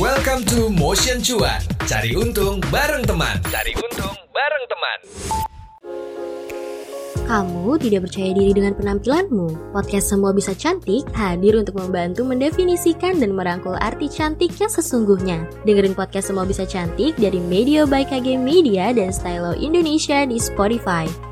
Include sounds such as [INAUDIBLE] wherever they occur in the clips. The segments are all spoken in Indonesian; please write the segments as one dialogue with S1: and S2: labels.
S1: Welcome to Motion Cuan. Cari untung bareng teman. Cari untung bareng teman.
S2: Kamu tidak percaya diri dengan penampilanmu? Podcast Semua Bisa Cantik hadir untuk membantu mendefinisikan dan merangkul arti cantik yang sesungguhnya. Dengerin podcast Semua Bisa Cantik dari Media by KG Media dan Stylo Indonesia di Spotify.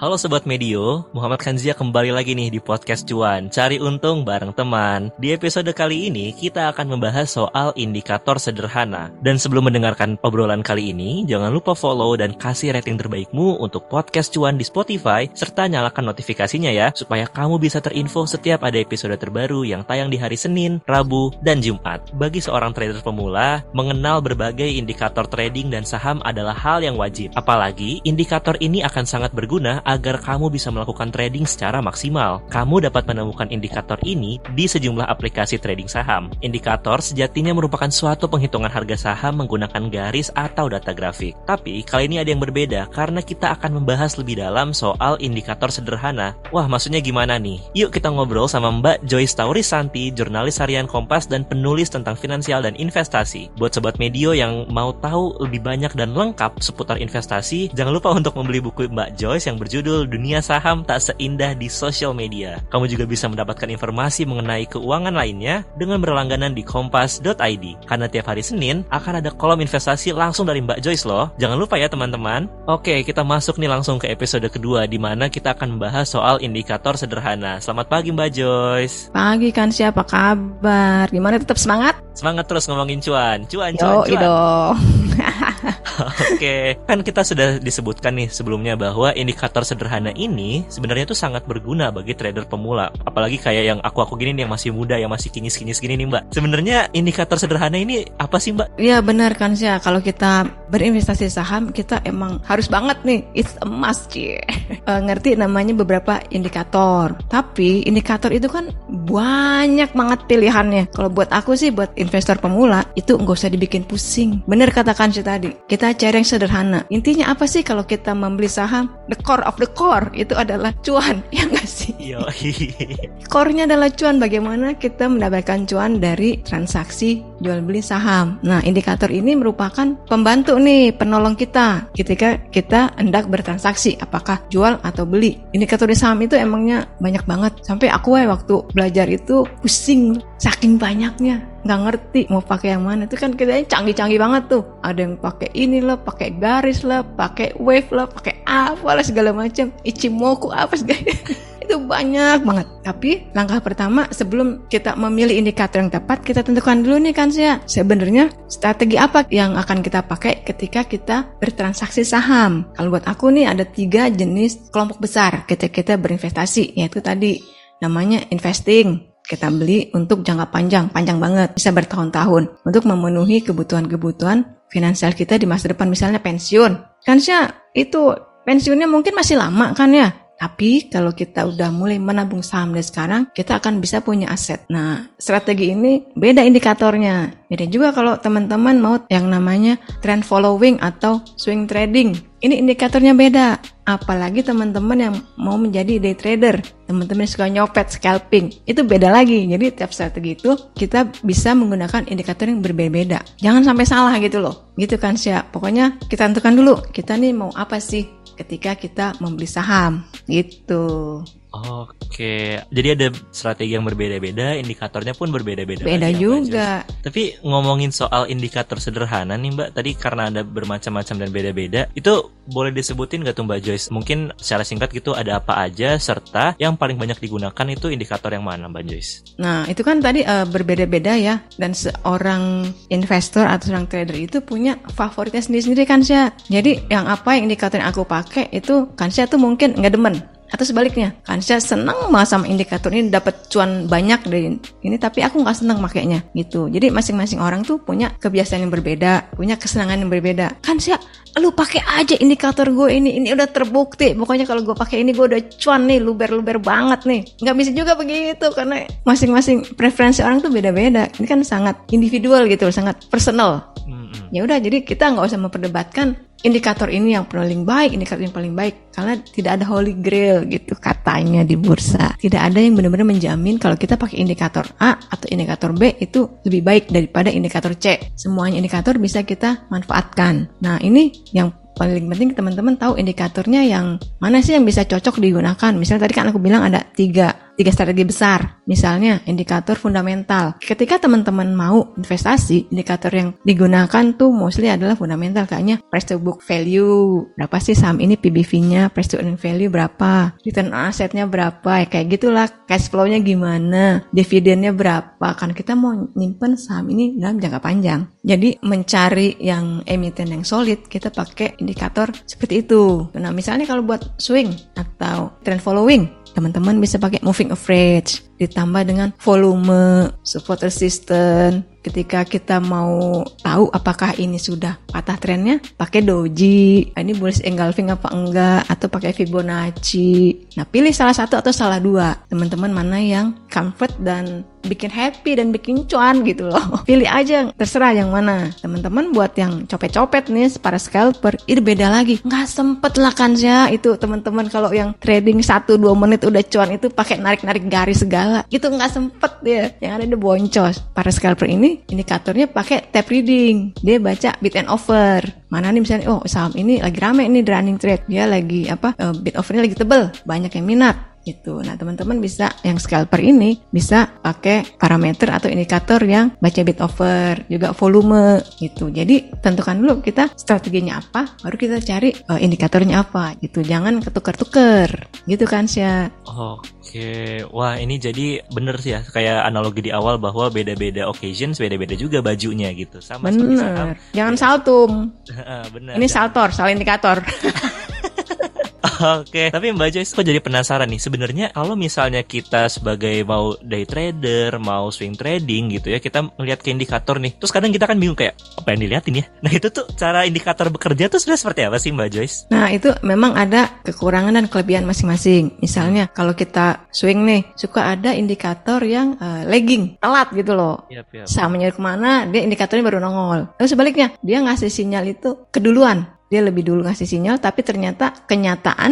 S3: Halo Sobat Medio, Muhammad Kanzia kembali lagi nih di Podcast Cuan, cari untung bareng teman. Di episode kali ini, kita akan membahas soal indikator sederhana. Dan sebelum mendengarkan obrolan kali ini, jangan lupa follow dan kasih rating terbaikmu untuk Podcast Cuan di Spotify, serta nyalakan notifikasinya ya, supaya kamu bisa terinfo setiap ada episode terbaru yang tayang di hari Senin, Rabu, dan Jumat. Bagi seorang trader pemula, mengenal berbagai indikator trading dan saham adalah hal yang wajib. Apalagi, indikator ini akan sangat berguna agar kamu bisa melakukan trading secara maksimal. Kamu dapat menemukan indikator ini di sejumlah aplikasi trading saham. Indikator sejatinya merupakan suatu penghitungan harga saham menggunakan garis atau data grafik. Tapi kali ini ada yang berbeda karena kita akan membahas lebih dalam soal indikator sederhana. Wah, maksudnya gimana nih? Yuk kita ngobrol sama Mbak Joyce Santi, jurnalis harian Kompas dan penulis tentang finansial dan investasi. Buat sobat medio yang mau tahu lebih banyak dan lengkap seputar investasi, jangan lupa untuk membeli buku Mbak Joyce yang berjudul berjudul Dunia Saham Tak Seindah di Sosial Media. Kamu juga bisa mendapatkan informasi mengenai keuangan lainnya dengan berlangganan di kompas.id. Karena tiap hari Senin akan ada kolom investasi langsung dari Mbak Joyce loh. Jangan lupa ya teman-teman. Oke, kita masuk nih langsung ke episode kedua di mana kita akan membahas soal indikator sederhana. Selamat pagi Mbak Joyce.
S4: Pagi kan siapa kabar? Gimana tetap semangat?
S3: Semangat terus ngomongin cuan. Cuan, cuan,
S4: Yo, cuan. dong. [LAUGHS]
S3: Oke, kan kita sudah disebutkan nih sebelumnya bahwa indikator sederhana ini sebenarnya tuh sangat berguna bagi trader pemula. Apalagi kayak yang aku-aku gini nih yang masih muda, yang masih kinyis-kinyis gini nih Mbak. Sebenarnya indikator sederhana ini apa sih Mbak?
S4: Iya benar kan sih kalau kita berinvestasi saham kita emang harus banget nih, it's a must cie. uh, [LAUGHS] ngerti namanya beberapa indikator. Tapi indikator itu kan banyak banget pilihannya. Kalau buat aku sih buat investor pemula itu nggak usah dibikin pusing. Bener katakan sih tadi, kita cari yang sederhana. Intinya apa sih kalau kita membeli saham? The core of the core itu adalah cuan, [LAUGHS] ya nggak sih? Core-nya adalah cuan. Bagaimana kita mendapatkan cuan dari transaksi jual beli saham. Nah, indikator ini merupakan pembantu nih, penolong kita ketika kita hendak bertransaksi, apakah jual atau beli. Indikator di saham itu emangnya banyak banget. Sampai aku waktu belajar itu pusing saking banyaknya nggak ngerti mau pakai yang mana itu kan kita canggih-canggih banget tuh ada yang pakai ini lah pakai garis lah pakai wave lah pakai apa lah segala macam ichimoku apa segala [LAUGHS] itu banyak banget. Tapi langkah pertama sebelum kita memilih indikator yang tepat kita tentukan dulu nih kan saya sebenarnya strategi apa yang akan kita pakai ketika kita bertransaksi saham? Kalau buat aku nih ada tiga jenis kelompok besar ketika kita berinvestasi yaitu tadi namanya investing. Kita beli untuk jangka panjang, panjang banget, bisa bertahun-tahun. Untuk memenuhi kebutuhan-kebutuhan finansial kita di masa depan, misalnya pensiun. Kan sih itu pensiunnya mungkin masih lama kan ya, tapi kalau kita udah mulai menabung saham dari sekarang, kita akan bisa punya aset. Nah, strategi ini beda indikatornya. Beda juga kalau teman-teman mau yang namanya trend following atau swing trading. Ini indikatornya beda. Apalagi teman-teman yang mau menjadi day trader, teman-teman suka nyopet, scalping, itu beda lagi. Jadi tiap strategi itu kita bisa menggunakan indikator yang berbeda-beda. Jangan sampai salah gitu loh. Gitu kan siap. Pokoknya kita tentukan dulu, kita nih mau apa sih ketika kita membeli saham gitu.
S3: Oke, jadi ada strategi yang berbeda-beda, indikatornya pun berbeda-beda.
S4: Beda juga.
S3: Tapi ngomongin soal indikator sederhana nih Mbak, tadi karena ada bermacam-macam dan beda-beda, itu boleh disebutin gak tuh Mbak Joyce? Mungkin secara singkat gitu ada apa aja, serta yang paling banyak digunakan itu indikator yang mana Mbak Joyce?
S4: Nah itu kan tadi uh, berbeda-beda ya, dan seorang investor atau seorang trader itu punya favoritnya sendiri-sendiri kan sih. Jadi yang apa yang indikator yang aku pakai itu kan sih tuh mungkin nggak demen atau sebaliknya kan saya senang sama indikator ini dapat cuan banyak dari ini tapi aku nggak senang makainya gitu. Jadi masing-masing orang tuh punya kebiasaan yang berbeda punya kesenangan yang berbeda. Kan saya lu pakai aja indikator gue ini ini udah terbukti. Pokoknya kalau gue pakai ini gue udah cuan nih luber-luber banget nih. Nggak bisa juga begitu karena masing-masing preferensi orang tuh beda-beda. Ini kan sangat individual gitu sangat personal ya udah jadi kita nggak usah memperdebatkan indikator ini yang paling baik, indikator yang paling baik karena tidak ada holy grail gitu katanya di bursa. Tidak ada yang benar-benar menjamin kalau kita pakai indikator A atau indikator B itu lebih baik daripada indikator C. Semuanya indikator bisa kita manfaatkan. Nah, ini yang paling penting teman-teman tahu indikatornya yang mana sih yang bisa cocok digunakan. Misalnya tadi kan aku bilang ada tiga tiga strategi besar. Misalnya indikator fundamental. Ketika teman-teman mau investasi, indikator yang digunakan tuh mostly adalah fundamental. Kayaknya price to book value. Berapa sih saham ini PBV-nya, price to earning value berapa, return on assetnya berapa, ya kayak gitulah. Cash flow-nya gimana, dividennya berapa. Kan kita mau nyimpen saham ini dalam jangka panjang. Jadi mencari yang emiten yang solid, kita pakai indikator seperti itu. Nah misalnya kalau buat swing atau trend following, teman-teman bisa pakai moving average ditambah dengan volume support resistance ketika kita mau tahu apakah ini sudah patah trennya pakai doji. Ini bullish engulfing apa enggak atau pakai Fibonacci. Nah pilih salah satu atau salah dua. Teman-teman mana yang comfort dan bikin happy dan bikin cuan gitu loh. [LAUGHS] Pilih aja terserah yang mana. Teman-teman buat yang copet-copet nih para scalper itu beda lagi. Nggak sempet lah kan ya itu teman-teman kalau yang trading 1-2 menit udah cuan itu pakai narik-narik garis segala gitu nggak sempet dia yang ada di boncos para scalper ini indikatornya pakai tap reading. Dia baca bid and offer. Mana nih misalnya, oh saham ini lagi rame di running trade. Dia lagi apa, uh, bid offernya lagi tebel. Banyak yang minat gitu. Nah, teman-teman bisa yang scalper ini bisa pakai parameter atau indikator yang baca bid offer, juga volume gitu. Jadi, tentukan dulu kita strateginya apa, baru kita cari uh, indikatornya apa gitu. Jangan ketukar-tukar. Gitu kan, sih.
S3: Oke. Wah, ini jadi bener sih ya kayak analogi di awal bahwa beda-beda occasions, beda-beda juga bajunya gitu.
S4: Sama bener. Jangan saltum. [LAUGHS]
S3: bener.
S4: Ini saltor, sal indikator. [LAUGHS]
S3: Oke, tapi Mbak Joyce kok jadi penasaran nih sebenarnya kalau misalnya kita sebagai mau day trader, mau swing trading gitu ya, kita melihat ke indikator nih. Terus kadang kita kan bingung kayak apa yang dilihatin ya. [LAUGHS] Nah, itu tuh cara indikator bekerja tuh sudah seperti apa sih Mbak Joyce?
S4: Nah, itu memang ada kekurangan dan kelebihan masing-masing. Misalnya kalau kita swing nih, suka ada indikator yang uh, lagging, telat gitu loh. Yep, yep. Samanya ke mana, dia indikatornya baru nongol. Lalu sebaliknya, dia ngasih sinyal itu keduluan dia lebih dulu ngasih sinyal tapi ternyata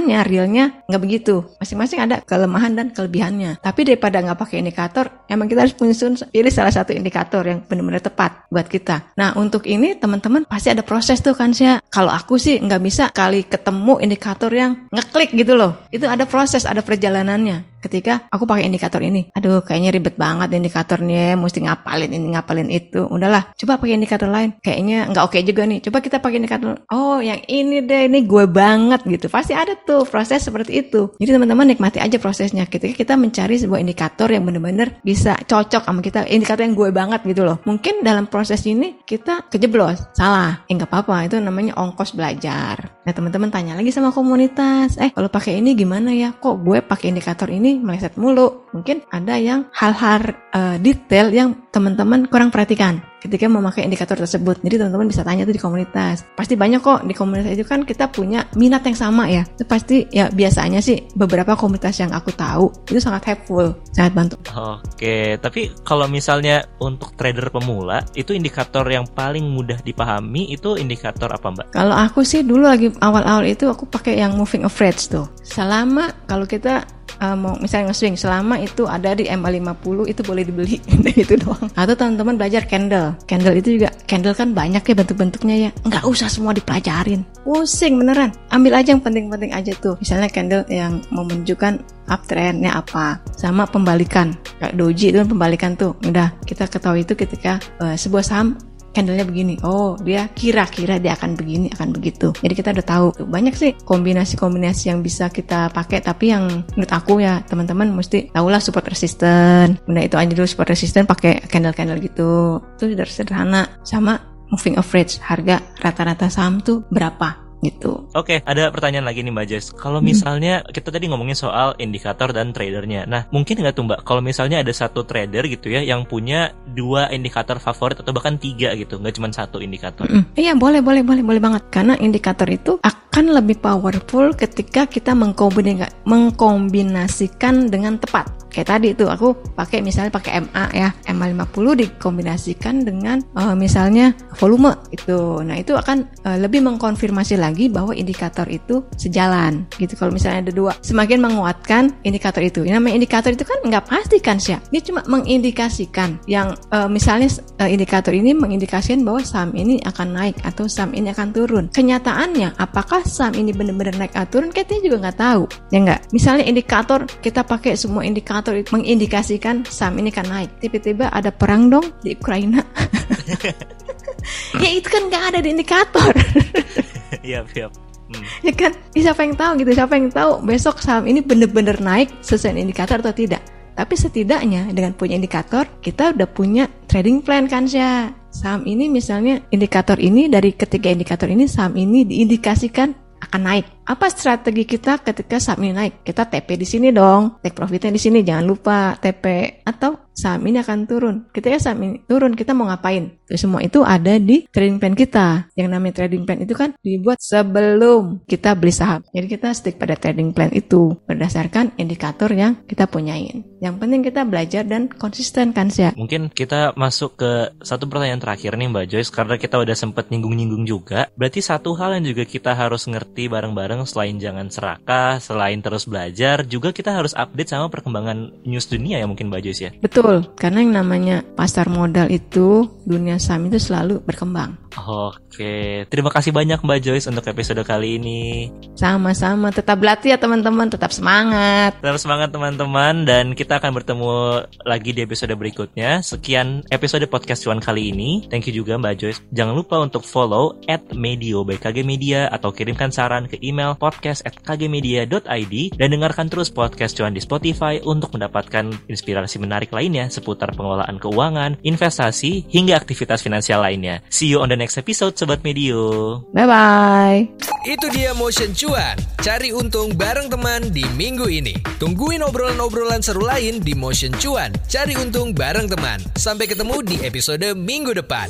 S4: kenyataannya realnya nggak begitu. Masing-masing ada kelemahan dan kelebihannya. Tapi daripada nggak pakai indikator emang kita harus menyusun pilih salah satu indikator yang benar-benar tepat buat kita. Nah untuk ini teman-teman pasti ada proses tuh kan sih kalau aku sih nggak bisa kali ketemu indikator yang ngeklik gitu loh. Itu ada proses ada perjalanannya. Ketika aku pakai indikator ini aduh kayaknya ribet banget indikatornya mesti ngapalin ini ngapalin itu. Udahlah coba pakai indikator lain. Kayaknya nggak oke juga nih. Coba kita pakai indikator oh yang ini deh ini gue banget gitu. Pasti ada tuh proses seperti itu. Jadi teman-teman nikmati aja prosesnya. Ketika kita mencari sebuah indikator yang benar-benar bisa cocok sama kita indikator yang gue banget gitu loh. Mungkin dalam proses ini kita kejeblos. Salah. Eh apa-apa. Itu namanya ongkos belajar. Nah teman-teman tanya lagi sama komunitas eh kalau pakai ini gimana ya? Kok gue pakai indikator ini meleset mulu. Mungkin ada yang hal-hal uh, detail yang teman-teman kurang perhatikan ketika memakai indikator tersebut. Jadi teman-teman bisa tanya tuh di komunitas. Pasti banyak kok di komunitas itu kan kita punya minat yang sama ya. Itu pasti ya biasanya sih beberapa komunitas yang aku tahu itu sangat helpful, sangat bantu.
S3: Oke, tapi kalau misalnya untuk trader pemula itu indikator yang paling mudah dipahami itu indikator apa Mbak?
S4: Kalau aku sih dulu lagi awal-awal itu aku pakai yang moving average tuh. Selama kalau kita uh, mau misalnya nge-swing selama itu ada di MA50 itu boleh dibeli. [LAUGHS] Itu doang. Atau teman-teman belajar candle. Candle itu juga candle kan banyak ya bentuk-bentuknya ya. Nggak usah semua dipelajarin. Pusing beneran. Ambil aja yang penting-penting aja tuh. Misalnya candle yang menunjukkan uptrendnya apa sama pembalikan. Kayak doji itu kan pembalikan tuh. Udah kita ketahui itu ketika uh, sebuah saham candlenya begini. Oh dia kira-kira dia akan begini akan begitu. Jadi kita udah tahu. Banyak sih kombinasi-kombinasi yang bisa kita pakai tapi yang menurut aku ya teman-teman mesti tahulah support resistant. Benda itu aja dulu support resistant pakai candle-candle gitu. Itu sudah sederhana. Sama moving average harga rata-rata saham tuh berapa gitu.
S3: Oke, okay, ada pertanyaan lagi nih Mbak Jess. Kalau hmm. misalnya hmm. kita tadi ngomongin soal indikator dan tradernya. Nah, mungkin nggak tuh Mbak, kalau misalnya ada satu trader gitu ya yang punya dua indikator favorit atau bahkan tiga gitu, nggak cuma satu indikator.
S4: Hmm. Iya, boleh, boleh, boleh, boleh banget. Karena indikator itu akan lebih powerful ketika kita mengkombinasikan dengan tepat. Kayak tadi tuh aku pakai misalnya pakai MA ya, MA 50 dikombinasikan dengan uh, misalnya volume itu. Nah, itu akan uh, lebih mengkonfirmasi lagi bahwa indikator itu sejalan gitu. Kalau misalnya ada dua, semakin menguatkan indikator itu. Yang namanya indikator itu kan nggak pasti kan sih. Dia cuma mengindikasikan yang uh, misalnya uh, indikator ini mengindikasikan bahwa saham ini akan naik atau saham ini akan turun. Kenyataannya, apakah saham ini benar-benar naik atau turun? Kita juga nggak tahu, ya nggak. Misalnya indikator kita pakai semua indikator itu mengindikasikan saham ini akan naik. Tiba-tiba ada perang dong di Ukraina. [LAUGHS] ya itu kan nggak ada di indikator. [LAUGHS]
S3: Iya, iya. Hmm.
S4: ya kan ya, siapa yang tahu gitu siapa yang tahu besok saham ini benar-benar naik sesuai indikator atau tidak tapi setidaknya dengan punya indikator kita udah punya trading plan kan sih saham ini misalnya indikator ini dari ketiga indikator ini saham ini diindikasikan akan naik apa strategi kita ketika saham ini naik? Kita TP di sini dong, take profitnya di sini, jangan lupa TP. Atau saham ini akan turun. Ketika saham ini turun, kita mau ngapain? Itu semua itu ada di trading plan kita. Yang namanya trading plan itu kan dibuat sebelum kita beli saham. Jadi kita stick pada trading plan itu berdasarkan indikator yang kita punyain. Yang penting kita belajar dan konsisten kan sih.
S3: Mungkin kita masuk ke satu pertanyaan terakhir nih Mbak Joyce karena kita udah sempet nyinggung-nyinggung juga. Berarti satu hal yang juga kita harus ngerti bareng-bareng selain jangan serakah, selain terus belajar, juga kita harus update sama perkembangan news dunia ya mungkin Mbak Joyce ya.
S4: Betul, karena yang namanya pasar modal itu dunia saham itu selalu berkembang.
S3: Oke, terima kasih banyak Mbak Joyce untuk episode kali ini.
S4: Sama-sama, tetap berlatih ya teman-teman, tetap semangat.
S3: Tetap semangat teman-teman dan kita akan bertemu lagi di episode berikutnya. Sekian episode podcast cuan kali ini. Thank you juga Mbak Joyce. Jangan lupa untuk follow at Medio BKG Media atau kirimkan saran ke email podcast at kgmedia.id dan dengarkan terus podcast cuan di Spotify untuk mendapatkan inspirasi menarik lainnya seputar pengelolaan keuangan, investasi, hingga aktivitas finansial lainnya. See you on the next episode Sobat Medio.
S4: Bye-bye.
S1: Itu dia Motion Cuan. Cari untung bareng teman di minggu ini. Tungguin obrolan-obrolan seru lain di Motion Cuan. Cari untung bareng teman. Sampai ketemu di episode minggu depan.